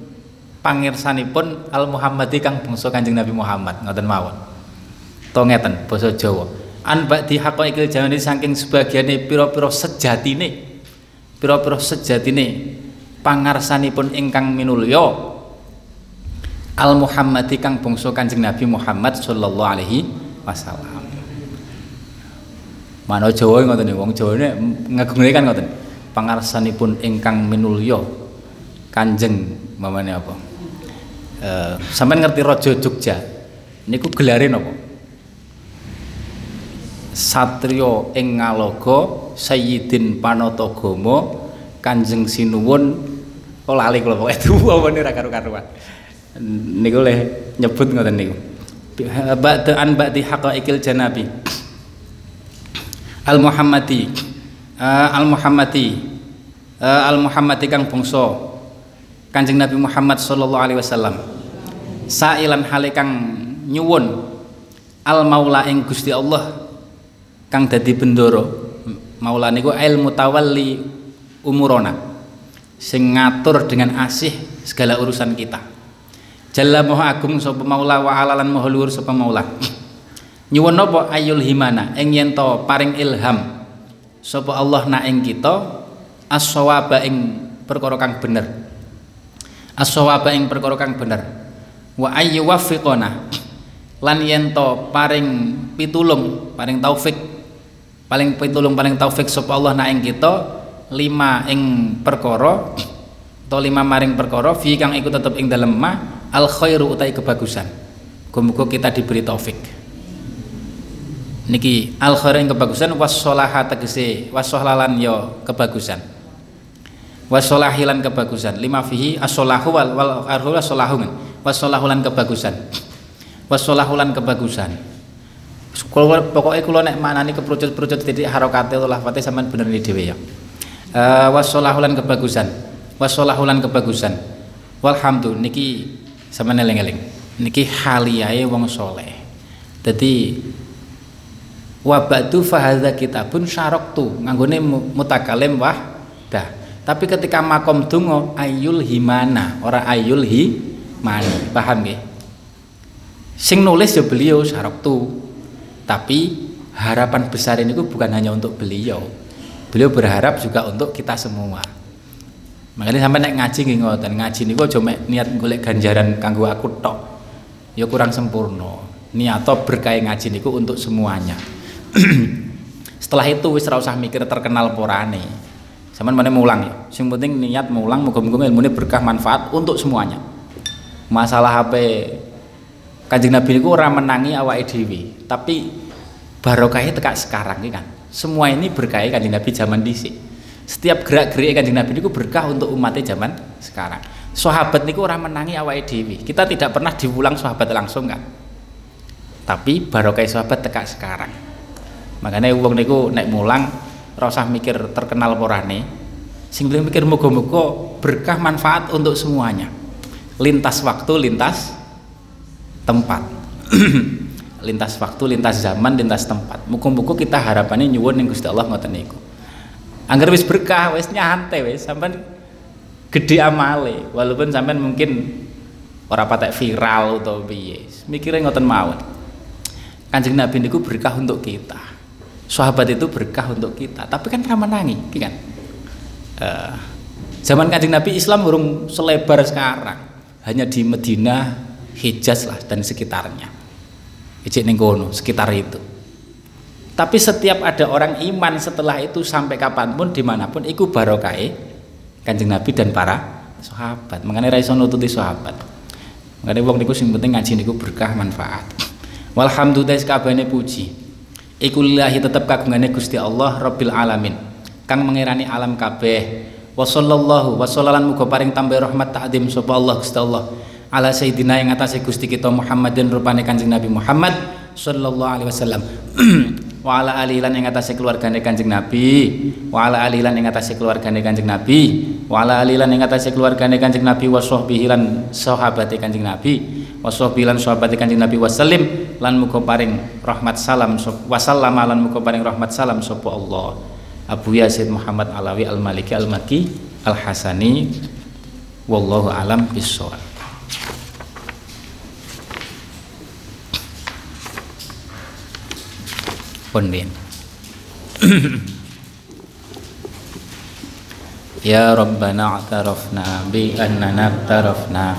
pangirsanipun al Muhammadi kang bangsa Kanjeng Nabi Muhammad. Ngoten mawon to ngeten basa Jawa an ba'di haqaiqil janabi saking sebagiane piro-piro sejatine piro-piro sejatine pangarsanipun ingkang minulya al Muhammadi kang bangsa Kanjeng Nabi Muhammad sallallahu alaihi wasallam. Mano Jawa ngoten niku wong Jawa ngagungane kan ngoten. Pangarsanipun ingkang minulya Kanjeng mamane apa? Eh sampean ngerti Raja Jogja niku gelare napa? Satrio ing ngaloga Sayyidin Panatagama Kanjeng Sinuwun. Kok lali kula pokoke tuwa ra karo-karuan niku le nyebut ngoten niku. Ba'da an ba'di haqaiqil janabi. Al muhammadi. Uh, al muhammadi. Uh, al muhammadi kang bangsa. Kanjeng Nabi Muhammad sallallahu alaihi wasallam. Sailan hale kang nyuwun. Al maula ing Gusti Allah kang dadi bendoro maula niku il mutawalli umurona sing ngatur dengan asih segala urusan kita Jalla Maha Agung sapa Maula wa alalan Maha Luhur sapa Maula. Nyuwun napa ayul himana ing yen to paring ilham sapa Allah na ing kita as-shawaba ing perkara kang bener. As-shawaba ing perkara kang bener. Wa ayyu wafiqona lan yen to paring pitulung, paring taufik paling pitulung paling taufik sapa Allah na ing kita lima ing perkara atau lima maring perkara fi kang iku tetep ing dalem ma al khairu utai kebagusan. Muga kita diberi taufik. Niki al khairu yang kebagusan wassolaha tegese wassolalan yo kebagusan. Wassolahilan kebagusan. Lima fihi as-solahu wal wal arhu wassolahu wassolahulan kebagusan. Wassolahulan kebagusan kalau pokoknya kalau nek nih keperucut-perucut titik harokate atau lafate sampean bener ini dewe ya. Uh, wassolahulan kebagusan. Wassolahulan kebagusan. Walhamdulillah niki sama eling-eling. Niki haliyae wong soleh. Jadi wa ba'du fa hadza kitabun syaraktu nganggone mutakalim dah tapi ketika makom dungo ayul himana. Ora ayul hi mani paham nggih? Sing nulis ya beliau syaraktu tapi harapan besar ini bukan hanya untuk beliau. Beliau berharap juga untuk kita semua. Makanya sampai naik ngaji ngoten. Ngaji niku aja niat golek ganjaran kanggo aku tok. Ya kurang sempurna. Niat berkah ngaji niku untuk semuanya. Setelah itu wis usah mikir terkenal porane. Sampean mana mulang ya. Sing penting niat mulang muga-muga ilmune berkah manfaat untuk semuanya. Masalah HP Kanjeng Nabi itu orang menangi awak dhewe tapi barokahnya tekak sekarang kan. Semua ini berkah Kanjeng Nabi zaman dhisik. Setiap gerak-gerik Kanjeng Nabi itu berkah untuk umatnya zaman sekarang. Sahabat niku orang menangi awak dhewe. Kita tidak pernah diulang sahabat langsung kan. Tapi barokah sahabat tekak sekarang. Makanya uang niku naik mulang rasa mikir terkenal porane sing mikir moga-moga berkah manfaat untuk semuanya. Lintas waktu lintas tempat. Lintas waktu lintas zaman lintas tempat. Muga-muga kita harapannya nyuwun ning Gusti Allah ngoten niku. Anggar wis berkah wis nyantai wis sampean gede amale walaupun sampean mungkin ora patek viral atau piye. Mikirnya ngoten mawon. Kanjeng Nabi niku berkah untuk kita. Sahabat itu berkah untuk kita. Tapi kan ramenangi kan? Uh, zaman kanjeng Nabi Islam belum selebar sekarang. Hanya di Medina Hijaz lah dan sekitarnya. Ijik Nenggono sekitar itu. Tapi setiap ada orang iman setelah itu sampai kapan pun di mana pun ikut barokai kanjeng Nabi dan para sahabat. Mengenai raiso nututi sahabat. Mengenai wong niku sing penting ngaji niku berkah manfaat. Walhamdulillah kabehane puji. Iku lillahi tetep kagungane Gusti Allah Rabbil alamin. Kang mengirani alam kabeh. Wa sallallahu wa sallalan muga paring tambah rahmat sapa Allah Gusti Allah ala sayidina yang atase Gusti kita Muhammad dan rupane Kanjeng Nabi Muhammad sallallahu alaihi wasallam. Wa ala alihi lan ing atase keluargane Kanjeng Nabi. Wa ala alihi lan ing atase keluargane Kanjeng Nabi. Wa ala alihi lan ing atase keluargane Kanjeng Nabi wa sahbihi lan sahabate Kanjeng Nabi. Wa sahbihi lan sahabate Kanjeng Nabi wasallim lan muga paring rahmat salam wasallam lan muga paring rahmat salam sapa Allah. Abu Yazid Muhammad Alawi Al-Maliki Al-Maki Al-Hasani. Wallahu alam pun Ya Rabbana atarafna bi annana atarafna